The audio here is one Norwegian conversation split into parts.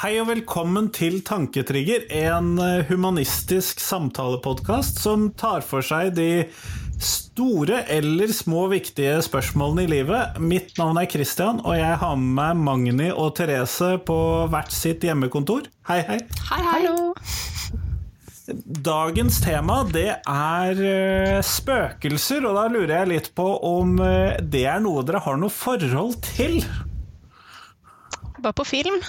Hei og velkommen til Tanketrigger, en eh, humanistisk samtalepodkast som tar for seg de store eller små viktige spørsmålene i livet. Mitt navn er Christian, og jeg har med meg Magni og Therese på hvert sitt hjemmekontor. Hei, hei. Hei, hei. Hallo. Dagens tema det er eh, spøkelser, og da lurer jeg litt på om eh, det er noe dere har noe forhold til? Bare på film.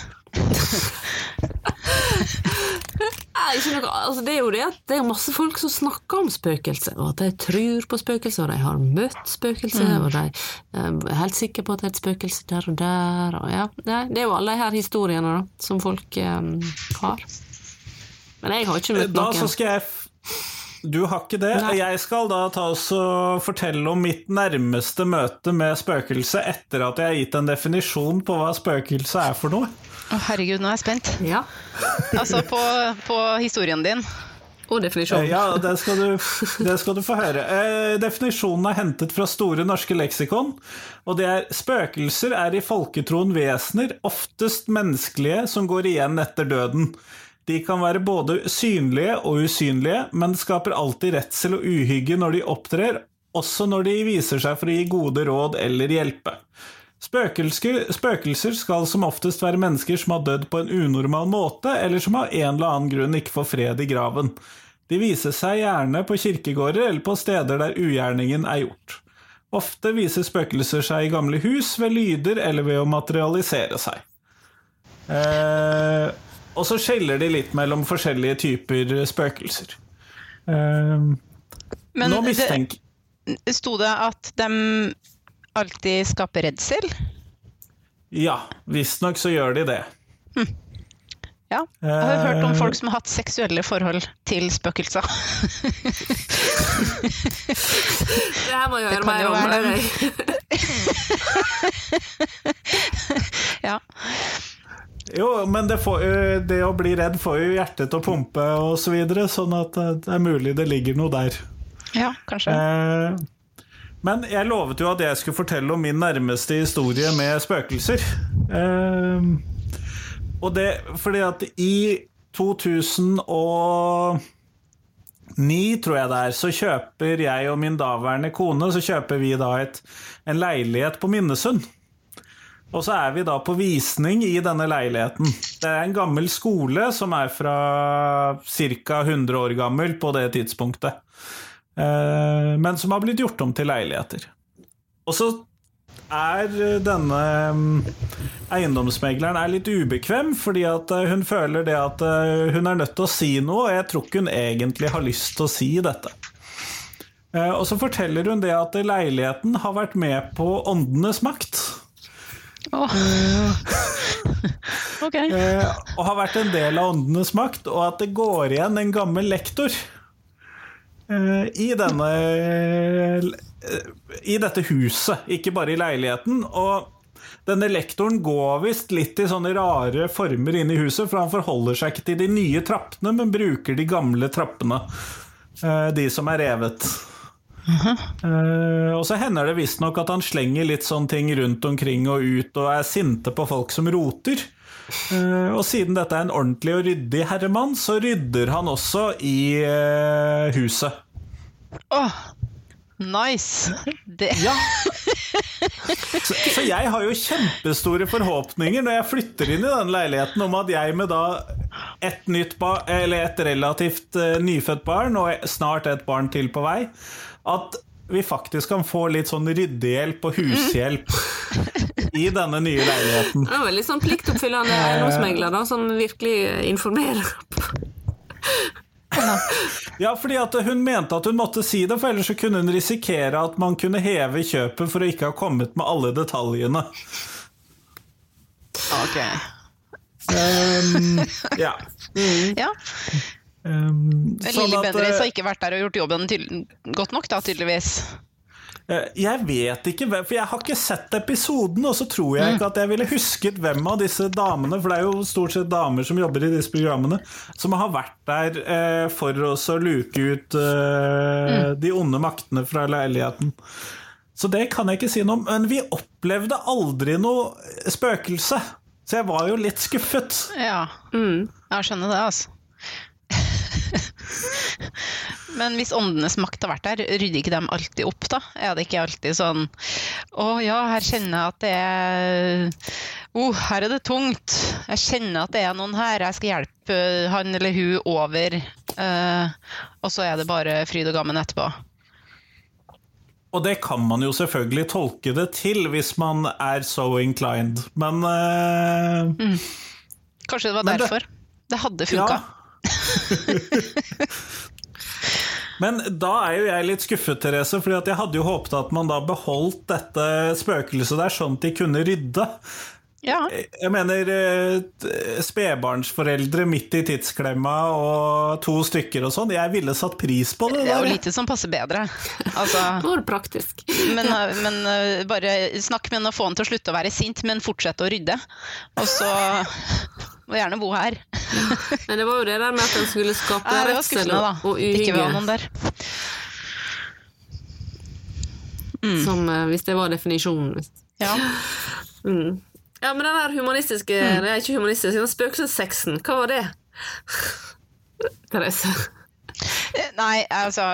Noe, altså det er jo det det er masse folk som snakker om spøkelser, og at de tror på spøkelser, og de har møtt spøkelser, og de eh, er helt sikre på at det er et spøkelse der og der, og ja, det det er jo alle de her historiene da, som folk um, har. Men jeg har ikke møtt noen. Da så skal jeg Du har ikke det? Nei. Jeg skal da ta oss og fortelle om mitt nærmeste møte med spøkelse etter at jeg har gitt en definisjon på hva spøkelse er for noe. Å, herregud, nå er jeg spent. Ja, Altså, på, på historien din. og. Ja, det skal du, det skal du få høre. Eh, Definisjonen er hentet fra Store norske leksikon, og det er spøkelser er i folketroen vesener, oftest menneskelige, som går igjen etter døden. De kan være både synlige og usynlige, men skaper alltid redsel og uhygge når de opptrer, også når de viser seg for å gi gode råd eller hjelpe. Spøkelser, spøkelser skal som oftest være mennesker som har dødd på en unormal måte, eller som av en eller annen grunn ikke får fred i graven. De viser seg gjerne på kirkegårder eller på steder der ugjerningen er gjort. Ofte viser spøkelser seg i gamle hus, ved lyder eller ved å materialisere seg. Eh, og så skjeller de litt mellom forskjellige typer spøkelser. Uh, Men nå mistenker det sto det at de alltid skaper redsel. Ja, visstnok så gjør de det. Ja. Jeg har hørt om folk som har hatt seksuelle forhold til spøkelser. Det her må jeg høre kan mer om. være hører jeg. Ja. Jo, men det, får, det å bli redd får jo hjertet til å pumpe og så videre, sånn at det er mulig det ligger noe der. ja, kanskje. Eh, Men jeg lovet jo at jeg skulle fortelle om min nærmeste historie med spøkelser. Eh, Og det fordi at i 2009, tror jeg det er, så kjøper jeg og min daværende kone Så kjøper vi da et, en leilighet på Minnesund. Og så er vi da på visning i denne leiligheten. Det er en gammel skole som er fra ca. 100 år gammel på det tidspunktet. Eh, men som har blitt gjort om til leiligheter. Og så er denne mm, eiendomsmegleren er litt ubekvem, fordi at eh, hun føler det at eh, hun er nødt til å si noe, og jeg tror ikke hun egentlig har lyst til å si dette. Og så forteller hun det at leiligheten har vært med på åndenes makt. Åh. Ok. eh, og har vært en del av åndenes makt, og at det går igjen en gammel lektor eh, i denne eh, I dette huset, ikke bare i leiligheten. Og denne lektoren går visst litt i sånne rare former inn i huset, for han forholder seg ikke til de nye trappene, men bruker de gamle trappene. eh, De som er revet. Eh, og så hender det visstnok at han slenger litt sånne ting rundt omkring og ut, og er sinte på folk som roter. Uh, og siden dette er en ordentlig og ryddig herremann, så rydder han også i uh, huset. Åh, nice. Det, Ja. Så, så jeg har jo kjempestore forhåpninger når jeg flytter inn i den leiligheten om at jeg med da et nytt ba eller et relativt uh, nyfødt barn, og snart et barn til på vei, at vi faktisk kan få litt sånn ryddehjelp og hushjelp i denne nye leiligheten. Det er veldig sånn pliktoppfyllende eiendomsmegler da, som virkelig informerer. Ja, fordi at hun mente at hun måtte si det, for ellers så kunne hun risikere at man kunne heve kjøpet for å ikke ha kommet med alle detaljene. ok. Um, ja. Ja, Um, sånn Lilly Bendriss har eh, ikke vært der og gjort jobben godt nok, da, tydeligvis. eh, Jeg vet ikke hvem, for jeg har ikke sett episoden, og så tror jeg ikke at jeg ville husket hvem av disse damene, for det er jo stort sett damer som jobber i disse programmene, som har vært der eh, for oss å luke ut eh, de onde maktene fra leiligheten. Så det kan jeg ikke si noe om, men vi opplevde aldri noe spøkelse. Så jeg var jo litt skuffet. Ja. Jeg skjønner det, altså. Men hvis åndenes makt har vært der, rydder ikke dem alltid opp, da? Er det ikke alltid sånn Å ja, her kjenner jeg at det er oh, her er det tungt. Jeg kjenner at det er noen her. Jeg skal hjelpe han eller hun over. eh, og så er det bare fryd og gammen etterpå. Og det kan man jo selvfølgelig tolke det til hvis man er so inclined, men eh, Kanskje det var derfor. det-. Det hadde funka. Ja. Men da er jo jeg litt skuffet, Therese, fordi jeg hadde jo håpet at man da beholdt dette spøkelset der, sånn at de kunne rydde. Ja. Jeg mener eh, spedbarnsforeldre midt i tidsklemma og to stykker og sånn. Jeg ville satt pris på det. Det er jo lite som passer bedre. Altså, Hvor praktisk. men, men eh, bare snakk med henne og få henne til å slutte å være sint, men fortsette å rydde. Og så må gjerne bo her. Men det var jo det der med at en skulle skape Nei, redsel og Ikke uhygge, noen der. som eh, hvis det var definisjonen. Ja. Mm. Ja, men den der humanistiske Mm. Det er ikke humanistisk, den spøkelsessexen, hva var det? Therese. Nei, altså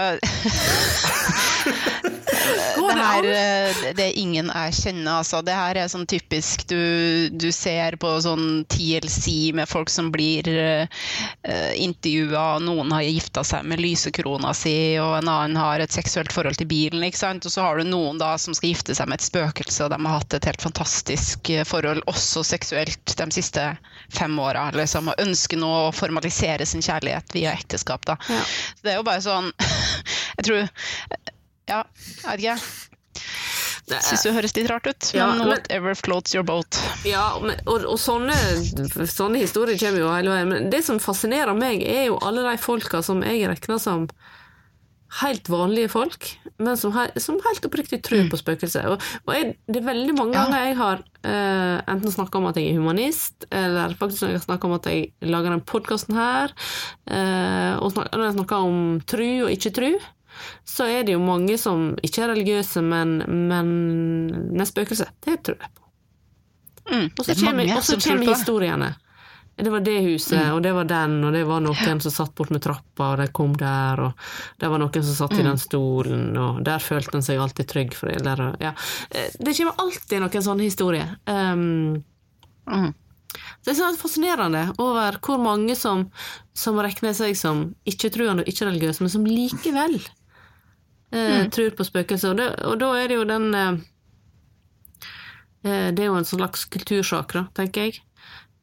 det det her eh, det er ingen jeg kjenner, altså. Det her er sånn typisk du, du ser på sånn TLC med folk som blir uh, intervjua, og noen har gifta seg med lysekrona si, og en annen har et seksuelt forhold til bilen, ikke sant. Og så har du noen da som skal gifte seg med et spøkelse, og de har hatt et helt fantastisk eh, forhold, også seksuelt, de siste fem åra, liksom, og ønsker nå å formalisere sin kjærlighet via ekteskap, da. Ja. Det er jo bare sånn Jeg tror Ja, jeg vet ikke. Det Syns det høres litt rart ut, Ja, men men- whatever floats your boat. Ja, men, og, og sånne, sånne historier kommer jo hele veien. Men det som fascinerer meg, er jo alle de folka som jeg regner som helt vanlige folk, men som, he, som helt oppriktig tror på spøkelser. Og, og jeg, det er veldig mange Ja. ganger jeg har uh, enten snakka om at jeg er humanist, eller faktisk når jeg snakka om at jeg lager denne podkasten her, eh, og snak, når jeg snakker om tru og ikke tru, så er det jo mange som ikke er religiøse, men, men med spøkelser. Det tror jeg på. Mm, Og så er kommer, kommer historiene. Det var det huset, og det var den, og det var noen som satt bort med trappa, og de kom der, og det var noen som satt i den stolen, og der følte en seg alltid trygg for det. der, ja. Eh, Det kommer alltid noen sånne historier. Um, Mm. det er sånn fascinerende over hvor mange som, som regner seg som ikke-truende og ikke-religiøse, men som likevel eh, tror på spøkelser. Og, det- og da er det jo den eh, eh, Det er jo en slags kultursak, da, tenker jeg.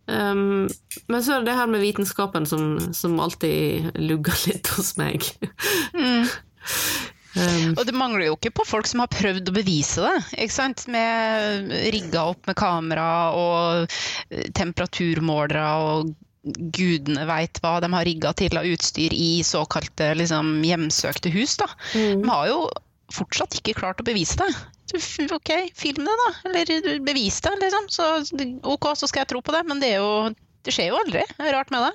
Um, men så er det det her med vitenskapen som, som alltid lugger litt hos meg. um, Og det mangler jo ikke på folk som har prøvd å bevise det, ikke sant? Med rigga opp med kamera og temperaturmålere og gudene veit hva de har rigga til av utstyr i såkalte liksom, hjemsøkte hus, da. De har jo fortsatt ikke klart å bevise det. Ok, film det, da. Eller bevis det, liksom. Så ok, så skal jeg tro på det. Men det er jo Det skjer jo aldri. Det er rart med det.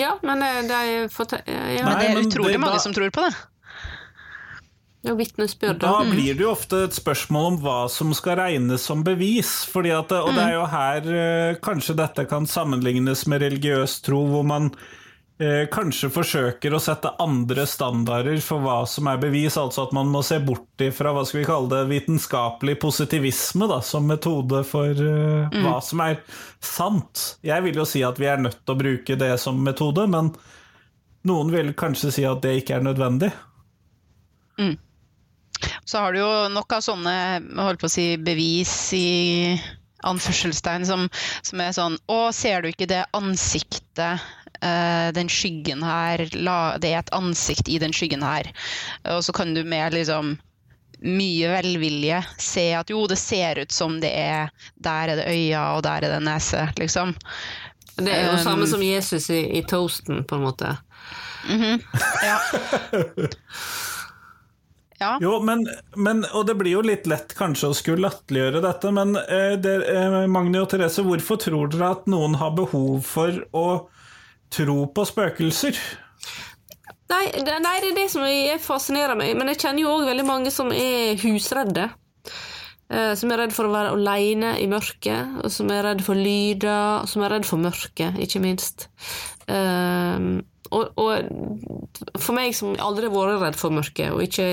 ja, men det er, ja, Men det er utrolig det- mange da- som tror på det. Ja Da da. blir det jo ofte et spørsmål om hva som skal regnes som bevis. Fordi at, og det er jo her eh, kanskje dette kan sammenlignes med religiøs tro, hvor man eh, kanskje forsøker å sette andre standarder for hva som er bevis. Altså at man må se bort ifra hva skal vi kalle det, vitenskapelig positivisme da, som metode for eh, hva som er sant. Jeg vil jo si at vi er nødt til å bruke det som metode, men noen vil kanskje si at det ikke er nødvendig. Så har du jo nok av sånne holdt på å si, bevis i anførselstegn som, som er sånn Å, ser du ikke det ansiktet, eh, den skyggen her, la, det er et ansikt i den skyggen her. Og så kan du med liksom mye velvilje se at jo, det ser ut som det er Der er det øya, og der er det nese, liksom. Det er jo Um, samme som Jesus i, i toasten, på en måte. Ja. ja. Jo, men, men, og det blir jo litt lett kanskje å skulle latterliggjøre dette, men eh, det, eh, Magni og Therese, hvorfor tror dere at noen har behov for å tro på spøkelser? Nei, det, nei, det er det som jeg fascinerer meg. Men jeg kjenner jo òg veldig mange som er husredde. eh, som er redd for å være alene i mørket, og som er redd for lyder, og som er redd for mørket, ikke minst. Um, og, og, for meg som aldri har vært redd for mørket, og ikke,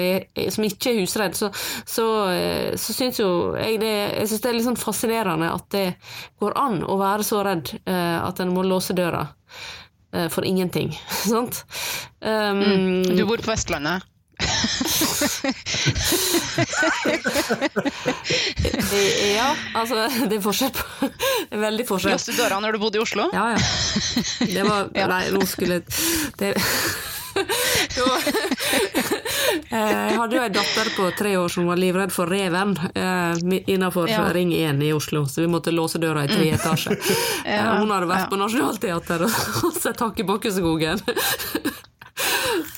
som ikke er husredd, så, så, eh, så syns jo jeg det, jeg synes det er litt sånn fascinerende at det går an å være så redd uh, at en må låse døra uh, for ingenting. Sant? Um, mm. Du bor på Vestlandet? ja, altså det er forskjell på Det er veldig forskjell. Låste du døra når du bodde i Oslo? Ja, ja. Det var ja. Nei, nå skulle det Jeg hadde jo ei datter på tre år som var livredd for reven eh, innenfor ja. Ring 1 i Oslo, så vi måtte låse døra i tre etasjer. ja, Hun hadde vært ja. på Nationaltheatret og sett Tak i Bakkeskogen.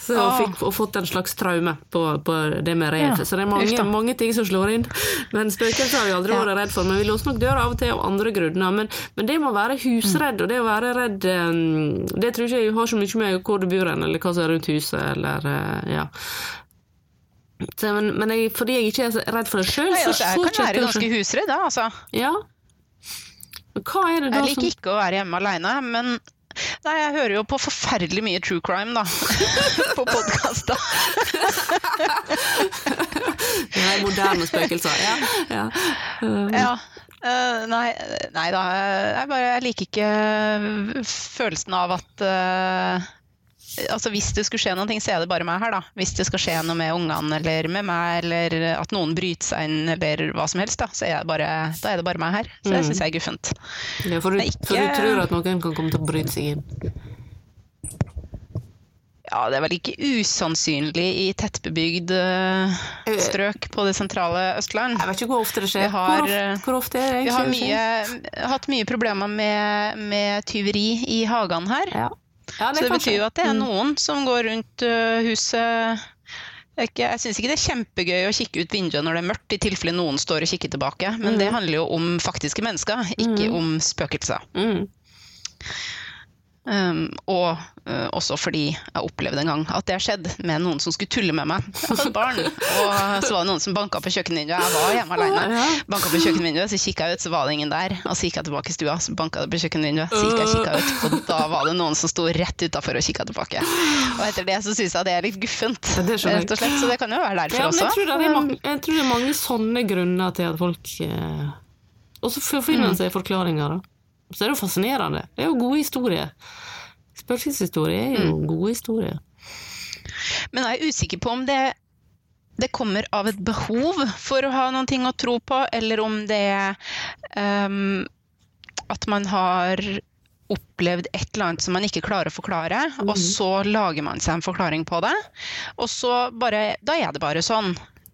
Så hun fikk og fått en slags traume på, på det med rev. Ja, så det er mange, mange, ting som slår inn. Men spøkelser har vi aldri vært redd for. Men vi låser nok døra av og til av andre grunner. Men, men, det må være husredd, og det å være redd Det tror ikke jeg har så mye med hvor du bor hen, eller hva som er rundt huset, eller uh, ja. Så, men, men jeg, fordi jeg ikke er redd for det sjøl, så, så Jeg kan være ganske husredd, da, altså. Ja. Hva er det da Jeg liker som... ikke å være hjemme alene, men Nei, jeg hører jo på forferdelig mye true crime, da. på podkast, da. Nei, moderne spøkelser. Ja. ja. Um. ja. Uh, nei, nei, da. Jeg, bare, jeg liker ikke følelsen av at uh, altså Hvis det skulle skje noe, så er det bare meg her, da. Hvis det skal skje noe med ungene eller med meg, eller at noen bryter seg inn, eller hva som helst, da, så er det bare, er det bare meg her. Så det mm. syns jeg er guffent. Ja, for, du, ikke... for du tror at noen kan komme til å bryte seg inn? Ja, det er vel ikke usannsynlig i tettbebygd uh, strøk på det sentrale Østland. Jeg vet ikke hvor ofte det skjer. Har, hvor, ofte, hvor, ofte, er det Vi har mye, hatt mye problemer med, med tyveri i hagene her. Ja. Ja, det så det betyr jo at det er mm. noen som går rundt uh, huset ikke, jeg syns ikke det er kjempegøy å kikke ut vinduet når det er mørkt, i tilfelle noen står og kikker tilbake. Men mm. det handler jo om faktiske mennesker, ikke mm. om spøkelser. Mm. Um, og uh, også fordi jeg opplevde en gang at det har skjedd med noen som skulle tulle med meg. Jeg hadde barn, og så var det noen som banka på kjøkkenvinduet. Jeg var hjemme alene. Banka på kjøkkenvinduet, så kikka jeg ut, så var det ingen der. Og så gikk jeg tilbake i stua, så banka det på kjøkkenvinduet, så gikk jeg kikka ut, og da var det noen som sto rett utafor og kikka tilbake. Og etter det så syns jeg det er litt guffent, rett og slett. Så det kan jo være derfor ja, også. Jeg tror, det er mange, jeg tror det er mange sånne grunner til at folk eh... Og så finner man seg forklaringer, da. Så er det jo fascinerende. Det er jo gode historier. Spøkelseshistorie er jo mm. gode historier. Men jeg er usikker på om det, det, kommer av et behov for å ha noen ting å tro på, eller om det er um, at man har opplevd et eller annet som man ikke klarer å forklare, mm. og så lager man seg en forklaring på det. Og så bare Da er det bare sånn.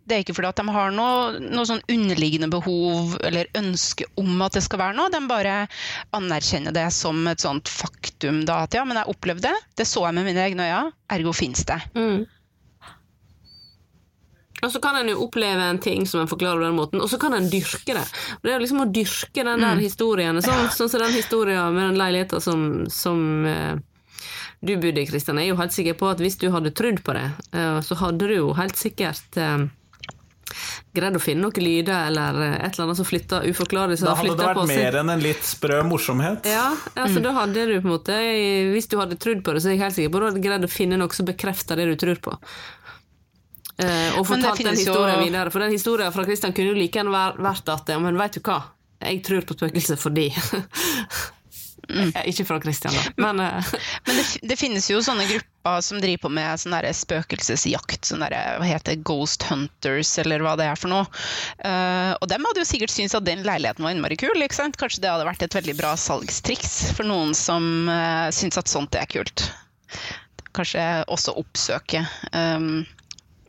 Det er ikke fordi at de har noe, noe sånn underliggende behov eller ønske om at det skal være noe. De bare anerkjenner det som et sånt faktum. Da, at ja, men jeg opplevde det, det så jeg med mine egne øyne, ergo fins det. Mm. Og så kan en jo oppleve en ting som en forklarer på den måten, og så kan en dyrke det. Og det er liksom å dyrke den der mm. historien, sånn, sånn som den historien med den leiligheten som, som eh, du bodde i, Kristian. Jeg er jo helt sikker på at hvis du hadde trodd på det, eh, så hadde du jo helt sikkert eh, greid å finne noen lyder eller et eller annet som flytta uforklarlig. Da hadde det vært mer enn en litt sprø morsomhet. Ja, altså mm. da hadde du på en måte Hvis du hadde trodd på det, så er jeg helt sikker på at du hadde greid å finne noe som bekrefter det du tror på. Eh, og fortalt den historien jo... videre. For den historien fra Kristian kunne jo like gjerne vært at Men veit du hva, jeg tror på spøkelser fordi Mm. Ikke fra Christian, da. Men, uh... Men det, det, finnes jo sånne grupper som driver på med sånn spøkelsesjakt. Sånn hva heter Ghost Hunters, eller hva det er for noe. Uh, og dem hadde jo sikkert syntes at den leiligheten var innmari kul. ikke sant? Kanskje det hadde vært et veldig bra salgstriks for noen som uh, syns at sånt er kult. Kanskje også oppsøke um,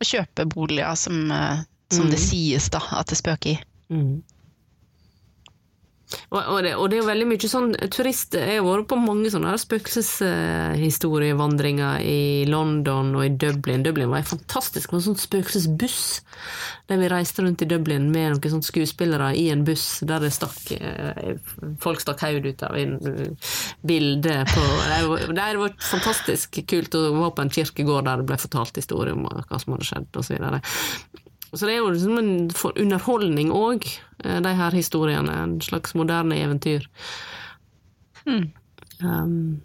og kjøpe boliger som, uh, som mm. det sies da, at det spøker i. Mm. Og, og, det, og, det, er jo veldig mye sånn Turister Jeg har vært på mange sånne spøkelseshistorievandringer i London og i Dublin. Dublin var fantastisk med en sånn spøkelsesbuss. Der vi reiste rundt i Dublin med noen sånne skuespillere i en buss der det stakk eh, Folk stakk hodet ut av en eh, bilde på Det har vært fantastisk kult å være på en kirkegård der det ble fortalt historier om hva som hadde skjedd, osv. Så det er jo liksom en underholdning òg, de her historiene. En slags moderne eventyr. Um,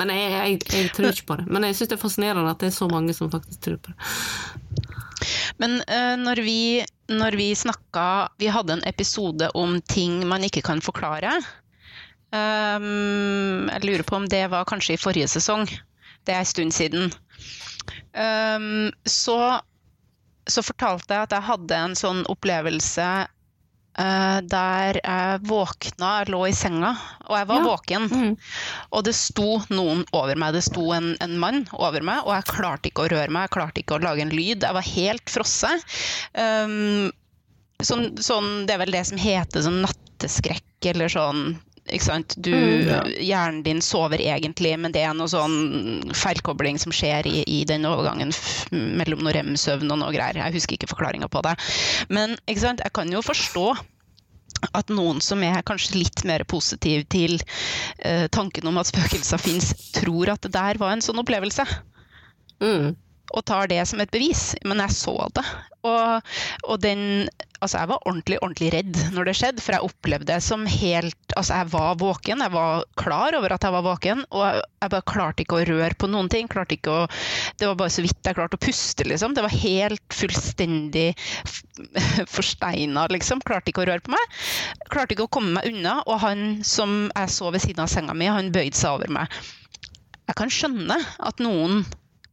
men jeg, jeg, jeg tror ikke på det. Men jeg syns det er fascinerende at det er så mange som faktisk tror på det. Men uh, når vi, når vi snakka Vi hadde en episode om ting man ikke kan forklare. Um, jeg lurer på om det var kanskje i forrige sesong. Det er en stund siden. Um, så, så fortalte jeg at jeg hadde en sånn opplevelse uh, der jeg våkna, jeg lå i senga, og jeg var Ja. våken. Mm. Og det sto noen over meg. Det sto en, en mann over meg, og jeg klarte ikke å røre meg, jeg klarte ikke å lage en lyd. Jeg var helt frosset. Um, sånn, sånn, det er vel det som heter sånn natteskrekk, eller sånn ikke sant? Du, Mm. Hjernen din sover egentlig, men det er noe sånn feilkobling som skjer i, i den overgangen mellom noe rem-søvn og noe greier. Jeg husker ikke forklaringa på det. Men ikke sant? jeg kan jo forstå at noen som er kanskje litt mer positiv til uh, tanken om at spøkelser fins, tror at det der var en sånn opplevelse. Mm. Og tar det som et bevis. Men jeg så det. Og, og den Altså, jeg var ordentlig, ordentlig redd når det skjedde, for jeg opplevde det som helt Altså, jeg var våken, jeg var klar over at jeg var våken, og jeg bare klarte ikke å røre på noen ting. klarte ikke å Det var bare så vidt jeg klarte å puste, liksom. Det var helt fullstendig forsteina, liksom. Klarte ikke å røre på meg. Klarte ikke å komme meg unna. Og han som jeg så ved siden av senga mi, han bøyde seg over meg. Jeg kan skjønne at noen,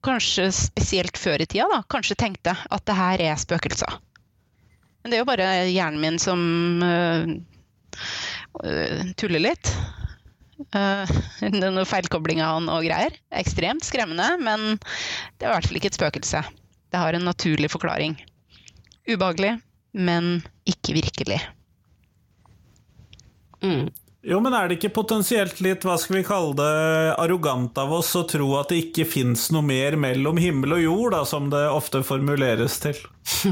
kanskje spesielt før i tida, da, kanskje tenkte at det her er spøkelser. Men det er jo bare hjernen min som øh, tuller litt. Uh, det er noen feilkoblinger og greier. Ekstremt skremmende, men det er i hvert fall ikke et spøkelse. Det har en naturlig forklaring. Ubehagelig, men ikke virkelig. Mm. Jo, men er det ikke potensielt litt, hva skal vi kalle det, arrogant av oss å tro at det ikke fins noe mer mellom himmel og jord, da, som det ofte formuleres til?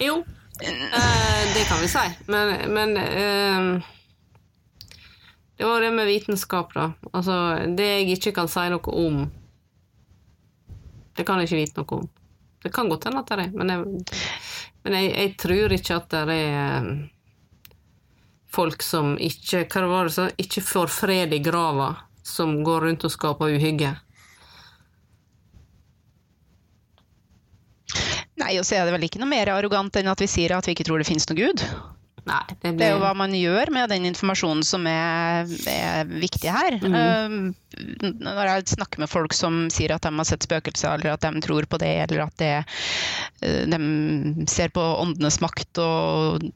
Jo, eh, det kan vi si. Men, men eh, det var det med vitenskap, da. Altså, det jeg ikke kan si noe om, det kan jeg ikke vite noe om. Det kan godt hende at det er, men jeg, men jeg, jeg tror ikke at det er eh, folk som ikke Hva var det så? Ikke får fred i grava, som går rundt og skaper uhygge. Nei, og så er det vel ikke noe mer arrogant enn at vi sier at vi ikke tror det finnes noe Gud. Nei, det Det er jo hva man gjør med den informasjonen som er, er viktig her. Um, når jeg snakker med folk som sier at de har sett spøkelser, eller at de tror på det, eller at det, uh, de ser på åndenes makt og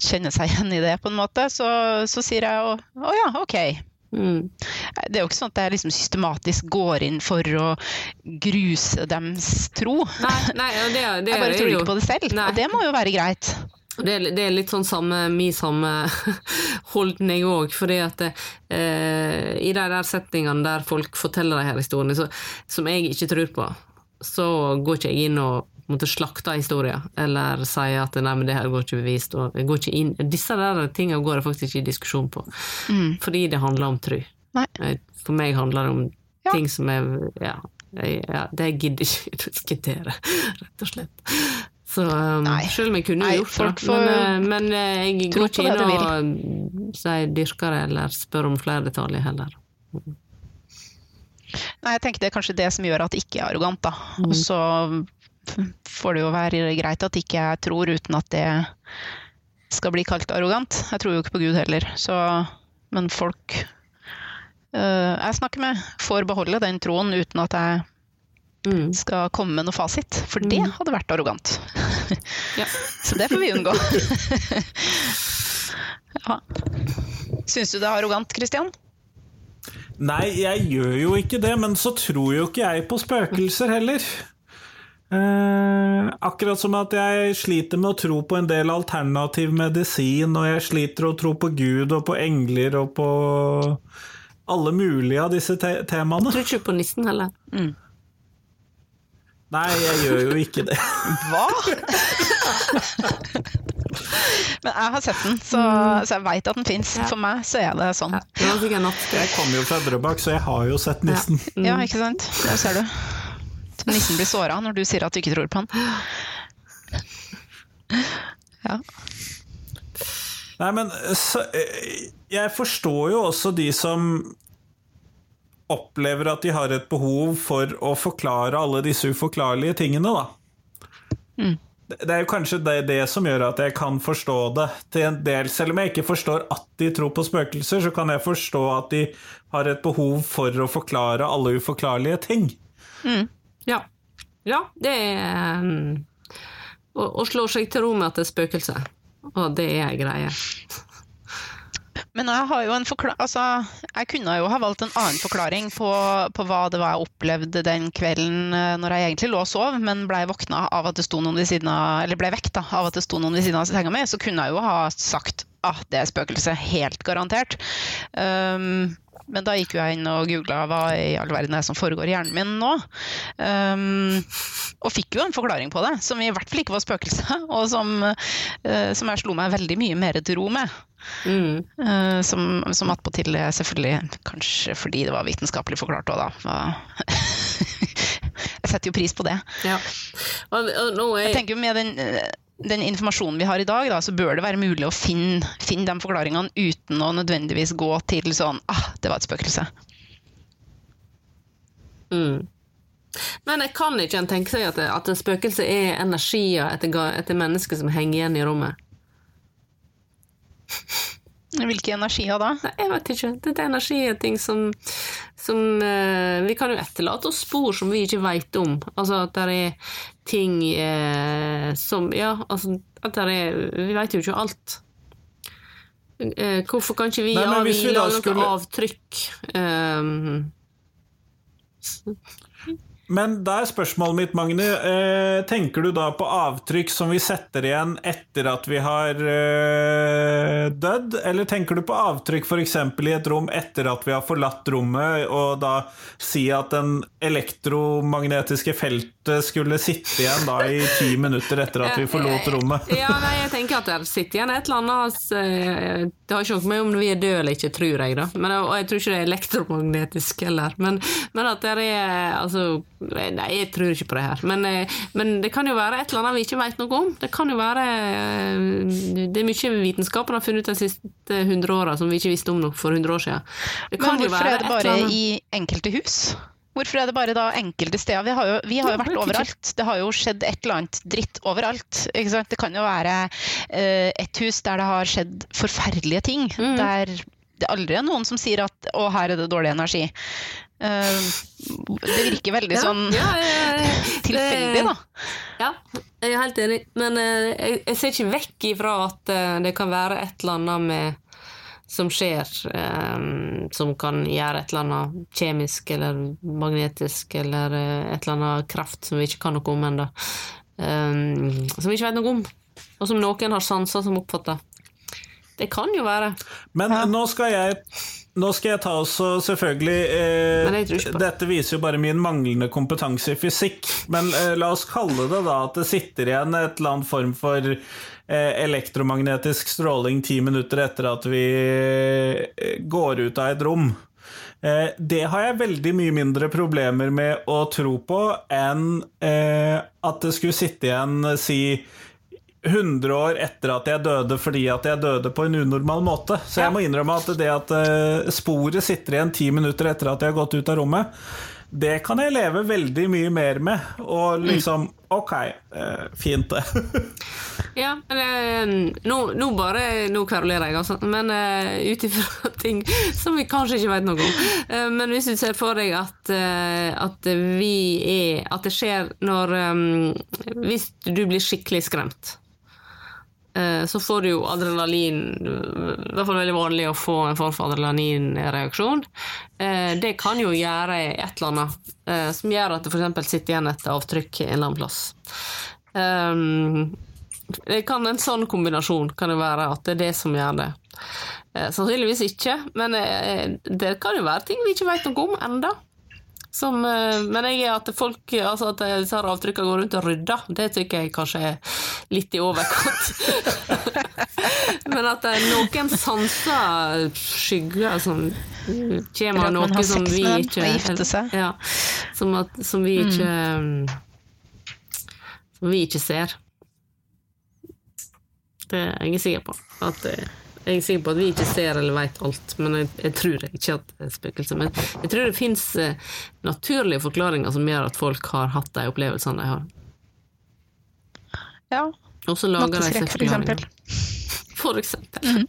kjenner seg igjen i det, på en måte, så, så sier jeg å å ja, ok. Mm. Det er jo ikke sånn at jeg liksom systematisk går inn for å gruse dems tro. Nei, nei det, det Jeg bare tror ikke på det selv, Nei. og det må jo være greit. Det er, det er litt sånn samme, min samme holdning òg, fordi at eh, i de der setningene der folk forteller de her historiene, så, som jeg ikke tror på, så går ikke jeg inn og på slakte historier, eller si at nei, men det her går ikke bevist. Og går ikke inn. Disse der tingene går jeg faktisk ikke i diskusjon på, fordi det handler om tru. Nei. Eh, For meg handler det om Ja. ting som er ja, ja, det gidder jeg ikke diskutere, rett og slett. Så um, selv om jeg kunne Nei, gjort det, men, eh, men eh, jeg går ikke inn og mm, sier dyrker det, eller spør om flere detaljer heller. Nei, jeg tenker det er kanskje det som gjør at det ikke er arrogant, da. Og så får det jo være greit at ikke jeg tror uten at det skal bli kalt arrogant. Jeg tror jo ikke på Gud heller, så Men folk øh, jeg snakker med, får beholde den troen uten at jeg Mm. skal komme med noe fasit, for det hadde vært arrogant. Ja. Så det får vi unngå. ja. Syns du det er arrogant, Kristian? Nei, jeg gjør jo ikke det, men så tror jo ikke jeg på spøkelser heller. Eh, akkurat som at jeg sliter med å tro på en del alternativ medisin, og jeg sliter å tro på Gud og på engler og på alle mulige av disse te temaene. Tror ikke på nissen heller. Nei, jeg gjør jo ikke det. Hva? Men jeg har sett den, så, så jeg veit at den fins. For meg så er det sånn. Natt. Jeg kommer jo fra Drøbak, så jeg har jo sett nissen. Ja, ikke sant? Der ser du. Så nissen blir såra når du sier at du ikke tror på han. Ja. Nei, men så, eh, Jeg forstår jo også de som opplever at de har et behov for å forklare alle disse uforklarlige tingene, da. Mm. Det er jo kanskje det, det som gjør at jeg kan forstå det til en del. Selv om jeg ikke forstår at de tror på spøkelser, så kan jeg forstå at de har et behov for å forklare alle uforklarlige ting. Ja. ja, det er um, å, å slå seg til ro med at det er spøkelse. Og det er ei greie. Men jeg har jo en forklaring altså, jeg kunne jo ha valgt en annen forklaring på, på hva det var jeg opplevde den kvelden eh, når jeg egentlig lå og sov, men ble våkna av at det sto noen ved siden av, eller ble vekt da, av at det sto noen ved siden av senga mi, så kunne jeg jo ha sagt at det er spøkelse, helt garantert. Um, men da gikk jo jeg inn og googla hva i all verden er som foregår i hjernen min nå. Um, og fikk jo en forklaring på det, som i hvert fall ikke var spøkelse, og som, uh, som jeg slo meg veldig mye mer til ro med. Mm. Uh, som som attpåtil selvfølgelig kanskje fordi det var vitenskapelig forklart òg, da. Jeg setter jo pris på det. Ja. Og, og nå er Jeg tenker jo med den, eh, den informasjonen vi har i dag, da, så bør det være mulig å finne, finne de forklaringene uten å nødvendigvis gå til sånn ah, det var et spøkelse. Mm. Men jeg kan ikke en tenke seg at, at det spøkelset er energier etter, etter mennesker som henger igjen i rommet. Hvilke energier da? Nei, jeg vet ikke. Det er energier, ting som, som eh, Vi kan jo etterlate oss spor som vi ikke vet om. Altså at det er ting eh, som Ja, altså at det er Vi vet jo ikke alt. Eh, hvorfor kan ikke vi, Nei, ja, vi vi lage noe skulle- avtrykk? Um, Men da er spørsmålet mitt, Magne. Eh, tenker du da på avtrykk som vi setter igjen etter at vi har eh, dødd, eller tenker du på avtrykk f.eks. i et rom etter at vi har forlatt rommet, og da si at den elektromagnetiske feltet skulle sitte igjen da i ti minutter etter at vi forlot rommet? ja, nei, jeg tenker at det sitter igjen et eller annet eh, Det har ikke noe med om vi er døde eller ikke, tror jeg, da. Men, og jeg tror ikke det er elektromagnetisk heller. Men, men at det er Altså, nei, jeg tror ikke på det her. Men, eh, men det kan jo være et eller annet vi ikke vet noe om. Det kan jo være eh, Det er mye vitenskapen har funnet ut de siste hundre åra som vi ikke visste om noe for 100 år siden. Det kan Men jo hvorfor være er det bare i enkelte hus? Hvorfor er det bare da enkelte steder? Vi har jo, vi har jo vært overalt. Det har jo skjedd et eller annet dritt overalt. Det kan jo være uh, et hus der det har skjedd forferdelige ting. Mm. Der det aldri er noen som sier at 'å, her er det dårlig energi'. Uh, det virker veldig Ja, sånn ja, ja, tilfeldig, da. Ja, jeg er helt enig. Men uh, jeg, jeg ser ikke vekk ifra at eh, det kan være et eller annet med som skjer, eh, som kan gjøre et eller annet kjemisk eller magnetisk eller eh, et eller annet kraft som vi ikke kan noe om ennå. som vi ikke vet noe om, og som noen har sanser som oppfatter. Det kan jo være. Men nå skal jeg nå skal jeg ta også selvfølgelig eh. Dette viser jo bare min manglende kompetanse i fysikk. Men eh, la oss kalle det da at det sitter igjen et eller annet form for eh, elektromagnetisk stråling ti minutter etter at vi eh, går ut av et rom. Eh, det har jeg veldig mye mindre problemer med å tro på enn eh, at det skulle sitte igjen, eh, si 100 år etter at jeg døde fordi at jeg døde på en unormal måte. Så jeg må innrømme at det at eh, sporet sitter igjen ti minutter etter at jeg har gått ut av rommet, det kan jeg leve veldig mye mer med. Og liksom Ok, eh, fint det. Ja, men, eh, nå, nå bare Nå kverulerer jeg, altså. Men uh, ut ifra ting som vi kanskje ikke vet noe om. Uh, men hvis du ser for deg at, uh, at vi er At det skjer når um, Hvis du blir skikkelig skremt. uh, Så får du jo adrenalin I hvert fall veldig vanlig å få en form for adrenalinreaksjon. Det kan jo gjøre et eller annet som gjør at det f.eks. sitter igjen et avtrykk en eller annen plass. Um, det kan En sånn kombinasjon kan det være at det er det som gjør det. Eh, sannsynligvis ikke, men eh, det kan jo være ting vi ikke vet noe om enda. Som, eh, men jeg er at folk altså at disse avtrykkene går rundt og rydder, det tykker jeg kanskje er litt i overkant. Men at det er noen sanser skygger som kommer at av noe som vi ikke. Ja, som, at, som vi ikke Som vi ikke ser. Det er jeg sikker på. At jeg er sikker på at vi ikke ser eller vet alt, men jeg, jeg tror ikke at det er spøkelser. Men jeg tror det fins naturlige forklaringer som gjør at folk har hatt de opplevelsene de har. Ja. Og så lager de seg for eksempel. For eksempel.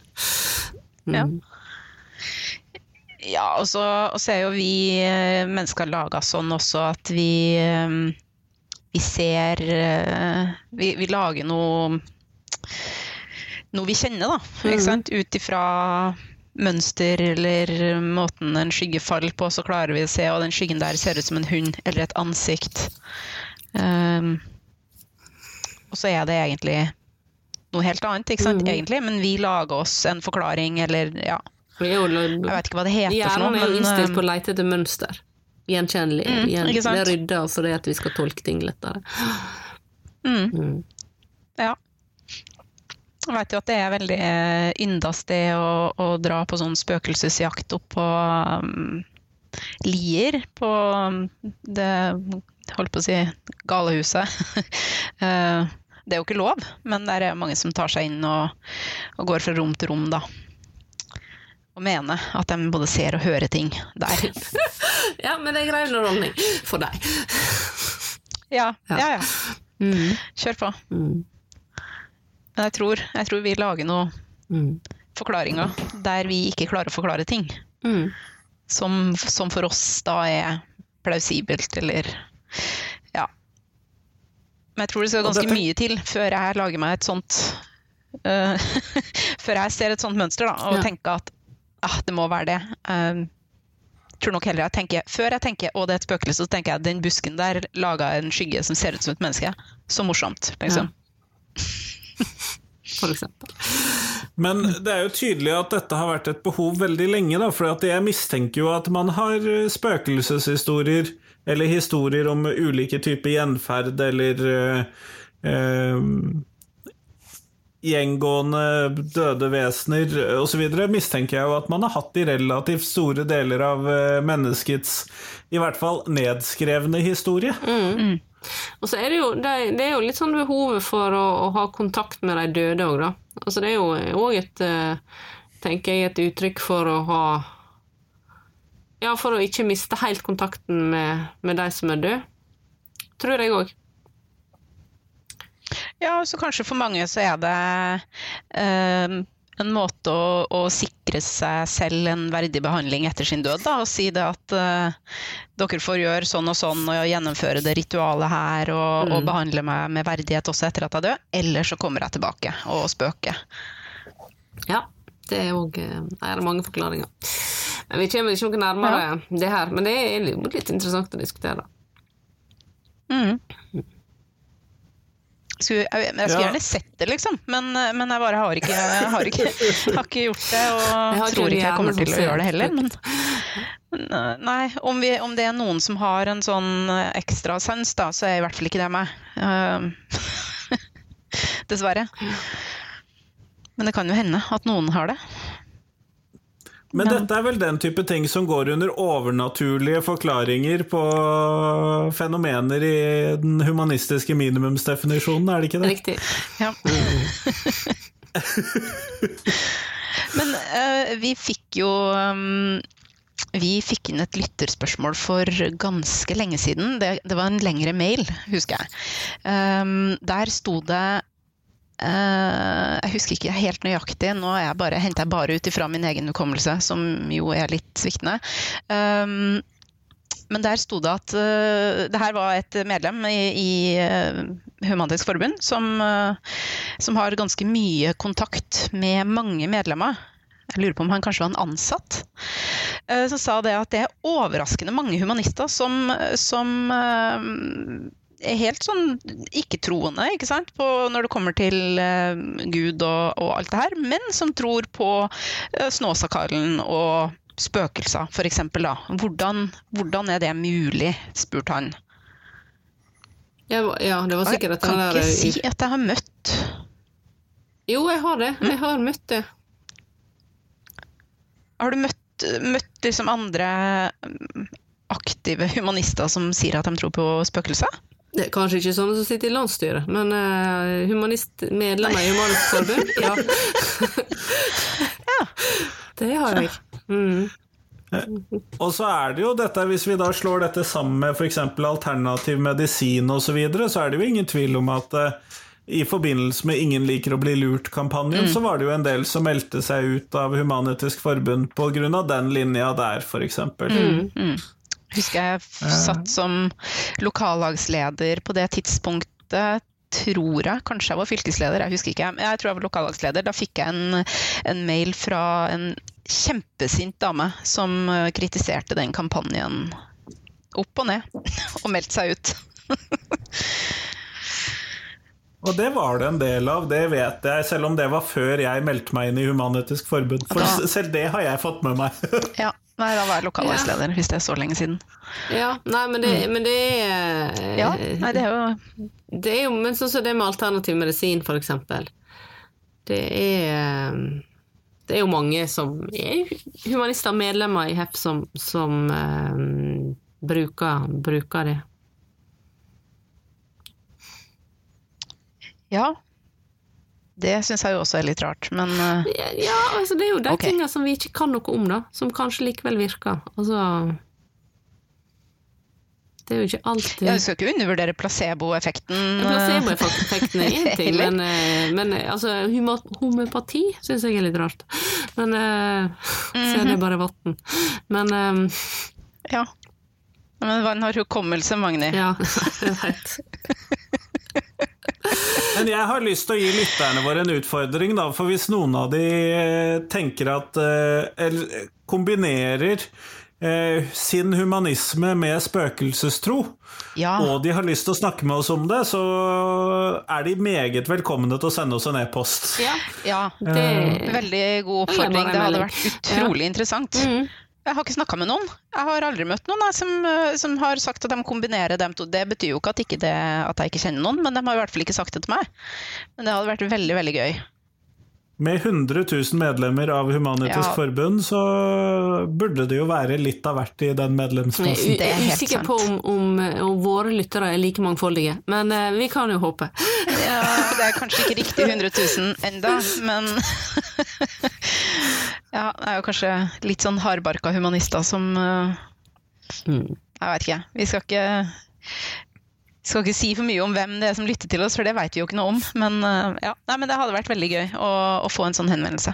Ja. Mm. Ja, og så, og så er jo vi eh, mennesker laga sånn også at vi eh, Vi ser eh, Vi, vi lager noe Noe vi kjenner, da. Sant? Ut ifra mønster eller måten en skygge faller på, så klarer vi å se og den skyggen der ser ut som en hund eller et ansikt. Um, og så er det egentlig noe helt annet, ikke sant, Mm. egentlig, men vi lager oss en forklaring, eller ja, er jeg vet ikke hva det heter for Hjernen noe, er jo men innstilt på eh, å lete etter mønster. Gjenkjennelig. Mm, Gjen, det er altså det at vi skal tolke ting lettere. mm, Mm. ja. Jeg vet jo at det er veldig eh, ynda sted å, å dra på sånn spøkelsesjakt opp på um, Lier, på um, det holdt på å si galehuset. Eh, det er jo ikke lov, men det er mange som tar seg inn og, og går fra rom til rom, da. Og mener at de både ser og hører ting der. Ja, men det er grei underholdning for deg. Ja, Ja. ja, ja. Mm. Kjør på. Mm. Men jeg tror, jeg tror vi lager noen Mm. forklaringer der vi ikke klarer å forklare ting. Mm. Som, som for oss da er plausibelt, eller ja. Men jeg tror det skal ganske dette- mye til før jeg lager meg et sånt uh, Før jeg ser et sånt mønster, da, og Ja. tenker at ah, det må være det. Um, tror nok heller jeg tenker, Før jeg tenker å det er et spøkelse, så tenker jeg den busken der laga en skygge som ser ut som et menneske. Så morsomt, liksom. For eksempel. Men det er jo tydelig at dette har vært et behov veldig lenge, da, for jeg mistenker jo at man har eh, spøkelseshistorier, eller historier om ulike typer gjenferd, eller eh, eh, gjengående døde vesener osv., mistenker jeg jo at man har hatt i relativt store deler av eh, menneskets i hvert fall nedskrevne historie. Og så er det jo, det, det er jo litt sånn behovet for å, å ha kontakt med de døde òg, da. Altså det er jo òg et eh, tenker jeg, et uttrykk for å ha Ja, for å ikke miste helt kontakten med, med de som er døde. Tror jeg òg. Ja, så kanskje for mange så er det eh, en måte å, å sikre seg selv en verdig behandling etter sin død, da, og si det at eh, dere får gjøre sånn og sånn og gjennomføre det ritualet her og, og behandle meg med verdighet også etter at jeg dør, eller så kommer jeg tilbake og spøker. Ja, det er òg det mange forklaringer. Men vi kommer ikke noe nærmere det her. Men det er litt, litt interessant å diskutere. Mm. Skulle, jeg, jeg skulle Ja. gjerne sett det, liksom, men, men jeg bare har ikke, jeg har ikke, har ikke gjort det, og tror ikke jeg kommer til å gjøre det heller. Men, nei, om, vi, om det er noen som har en sånn ekstra sans, da, så er i hvert fall ikke det meg. Um, Dessverre. Men det kan jo hende at noen har det. Men dette er vel den type ting som går under overnaturlige forklaringer på fenomener i den humanistiske minimumsdefinisjonen, er det ikke det? Riktig. Ja. Men uh, vi fikk jo um, Vi fikk inn et lytterspørsmål for ganske lenge siden. Det, det var en lengre mail, husker jeg. Um, der sto det jeg husker ikke helt nøyaktig, nå jeg bare, henter jeg bare ut ifra min egen hukommelse, som jo er litt sviktende. Um, men der sto det at uh, det her var et medlem i, i uh, Forbund som, som har ganske mye kontakt med mange medlemmer. Jeg lurer på om han kanskje var en ansatt. Som sa det at det er overraskende mange humanister som, som helt sånn ikke-troende ikke sant? På, når det kommer til uh, Gud og, og alt det her, men som tror på uh, Snåsakallen og spøkelser, f.eks. Hvordan, hvordan er det mulig, spurte han. Ja, ja, det var sikkert jeg at kan den ikke der si at jeg har møtt Jo, jeg har det. Jeg har møtt det. Har du møtt, møtt liksom andre mm, aktive humanister som sier at de tror på spøkelser? Det er kanskje ikke sånne som sitter i landsstyret, men uh, humanist, medlemmer i Humanisk Forbund, ja. Ja. Det har jeg. Mm. Og så er det jo dette, hvis vi da slår dette sammen med f.eks. alternativ medisin osv., så, videre, så er det jo ingen tvil om at uh, i forbindelse med Ingen liker å bli lurt-kampanjen, så var det jo en del som meldte seg ut av Human-Etisk Forbund pga. den linja der, f.eks. Mm. Husker jeg satt som lokallagsleder på det tidspunktet. Tror jeg, kanskje jeg var fylkesleder, jeg husker ikke. Men jeg tror jeg var lokallagsleder. Da fikk jeg en, en mail fra en kjempesint dame som eh, kritiserte den kampanjen opp og ned, og meldte seg ut. Og det var det en del av, det vet jeg, selv om det var før jeg meldte meg inn i Human-Etisk Forbund. For selv det har jeg fått med meg. Ja, nei, da var jeg ja. hvis det er så lenge siden. Ja, nei, men det, men det er Mm. Ja, nei, det er jo Det er jo, men sånn som det med alternativ medisin, for eksempel. Det er Det er jo mange som er humanister, medlemmer i HEP, som, som eh, bruker, bruker det. Ja. Det syns jeg jo også er litt rart, men eh, Ja, ja, altså det er jo de okay. tingene som vi ikke kan noe om, da, som kanskje likevel virker. Altså Det er jo ikke alltid jeg skal ikke undervurdere placeboeffekten. eh, Placeboeffekten er én ting, men, eh, men altså, homopati syns jeg er litt rart. Men uh, Så er det bare vann. Men um, Ja. Men vann har hukommelse, Magni. ja, jeg veit. Men jeg har lyst til å gi lytterne våre en utfordring, da, for hvis noen av de eh, tenker at eh, Eller kombinerer eh, sin humanisme med spøkelsestro, Ja. og de har lyst til å snakke med oss om det, så er de meget velkomne til å sende oss en e-post. Ja, ja. det Veldig god oppfordring. Det hadde vært utrolig interessant. Mm. Jeg har ikke snakka med noen. Jeg har aldri møtt noen jeg, som, eh, som har sagt at de kombinerer dem to. Det betyr jo ikke at, ikke det, at jeg ikke kjenner noen, men de har i hvert fall ikke sagt det til meg. Men det hadde vært veldig, veldig gøy. Med 100 000 medlemmer av Human-Etisk Ja. Forbund, så burde det jo være litt av hvert i den Jeg er Det er usikker på om, om, om våre lyttere er like mangfoldige, men uh, vi kan jo håpe. Ja, det er kanskje ikke riktig 100 000 enda, men Ja, det er jo kanskje litt sånn hardbarka humanister som eh, Mm. Jeg vet ikke. Vi skal ikke skal ikke si for mye om hvem det er som lytter til oss, for det vet vi jo ikke noe om. Men, eh, ja. Nei, men det hadde vært veldig gøy å, å få en sånn henvendelse.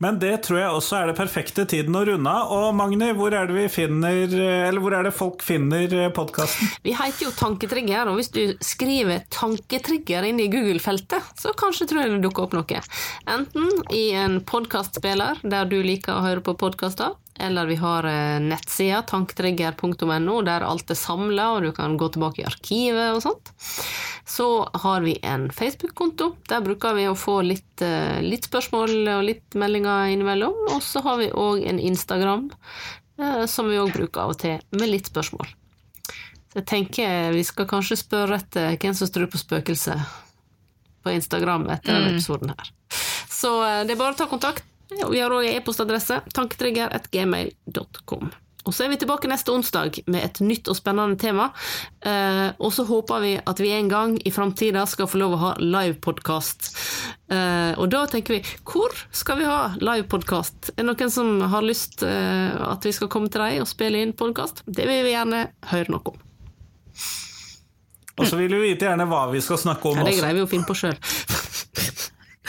Men det tror jeg også er det perfekte tiden å runde av. Og Magni, hvor er det vi finner Eller hvor er det folk finner podkasten? Vi heter jo Tanketrigger, og hvis du skriver 'tanketrigger' inn i Google-feltet, så kanskje tror jeg det dukker opp noe. Enten i en podkastspiller der du liker å høre på podkaster, eller vi har eh, nettsida tanktrigger.no, der alt er samla, og du kan gå tilbake i arkivet og sånt. Så har vi en Facebook-konto. Der bruker vi å få litt, eh, litt spørsmål og litt meldinger innimellom. Og så har vi òg en Instagram, eh, som vi òg bruker av og til, med litt spørsmål. Så jeg tenker vi skal kanskje spørre etter hvem som tror på spøkelser på Instagram etter denne episoden her. Så det er bare å ta kontakt. Vi har òg e-postadresse tanketrigger.gmail.com. Og så er vi tilbake neste onsdag med et nytt og spennende tema. Eh, og så håper vi at vi en gang i framtida skal få lov å ha livepodkast. Eh, og da tenker vi hvor skal vi ha livepodkast? Er det noen som har lyst eh, at vi skal komme til deg og spille inn podkast? Det vil vi gjerne høre noe om. Og så vil vi vite gjerne hva vi skal snakke om Ja, det greier vi å finne på sjøl.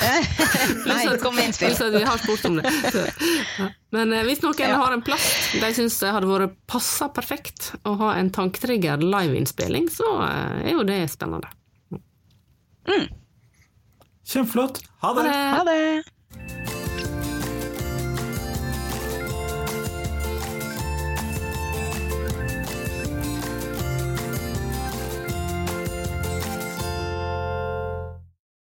Nei, kom innspill. Pluss vi har spurt om det. Så. Men eh, hvis noen Ja. har en plass de syns det hadde vært passa perfekt å ha en tanktrigger liveinnspilling, så eh, er jo det spennende. Kjempeflott. Ha Ha det! det! Ha det!